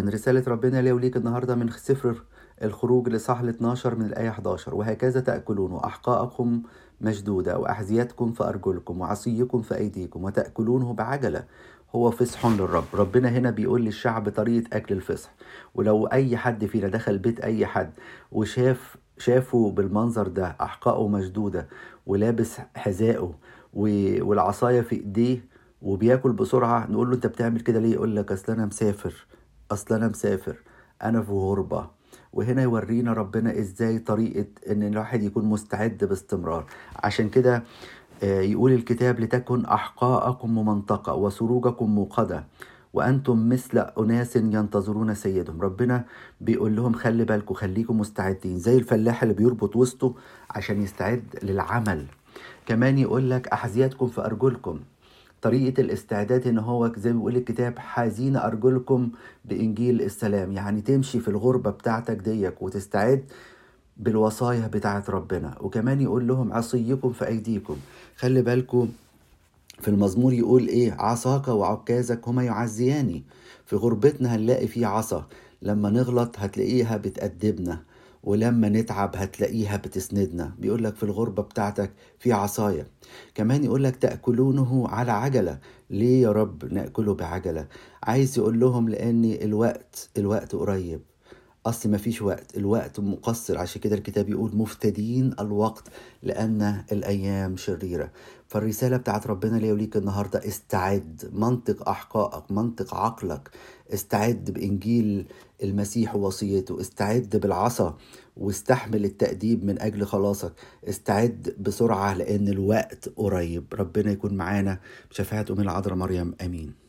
رسالة ربنا لي وليك النهاردة من سفر الخروج لصح 12 من الآية 11 وهكذا تأكلون وأحقاءكم مشدودة وأحذيتكم في أرجلكم وعصيكم في أيديكم وتأكلونه بعجلة. هو فصح للرب. ربنا هنا بيقول للشعب طريقة أكل الفصح ولو أي حد فينا دخل بيت أي حد وشاف شافه بالمنظر ده أحقائه مشدودة ولابس حذائه والعصاية في إيديه وبياكل بسرعة نقول له أنت بتعمل كده ليه؟ يقول لك أصل أنا مسافر. أصل أنا مسافر أنا في غربة وهنا يورينا ربنا إزاي طريقة إن الواحد يكون مستعد باستمرار. عشان كده يقول الكتاب لتكن أحقاءكم ممنطقة وسروجكم موقدة وأنتم مثل أناس ينتظرون سيدهم. ربنا بيقول لهم خلي بالكم خليكم مستعدين. زي الفلاح اللي بيربط وسطه عشان يستعد للعمل. كمان يقول لك أحذيتكم في أرجلكم. طريقة الاستعداد إن هو زي ما بيقول الكتاب حازين أرجلكم بإنجيل السلام. يعني تمشي في الغربة بتاعتك ديك وتستعد بالوصايا بتاعت ربنا. وكمان يقول لهم عصيكم في أيديكم. خلي بالكم في المزمور يقول إيه؟ عصاك وعكازك هما يعزياني. في غربتنا هنلاقي فيه عصا. لما نغلط هتلاقيها بتأدبنا. ولما نتعب هتلاقيها بتسندنا. بيقول لك في الغربة بتاعتك في عصاية. كمان يقول لك تأكلونه على عجلة. ليه يا رب نأكله بعجلة؟ عايز يقول لهم لأن الوقت الوقت قريب. أصل مفيش وقت الوقت مقصر. عشان كده الكتاب يقول مفتدين الوقت لأن الأيام شريرة. فالرسالة بتاعت ربنا ليا وليك النهاردة استعد. منطق أحقائك منطق عقلك. استعد بإنجيل المسيح ووصيته استعد بالعصا واستحمل التأديب من أجل خلاصك. استعد بسرعة لأن الوقت قريب. ربنا يكون معانا. بشفاعة أم العذراء مريم. أمين.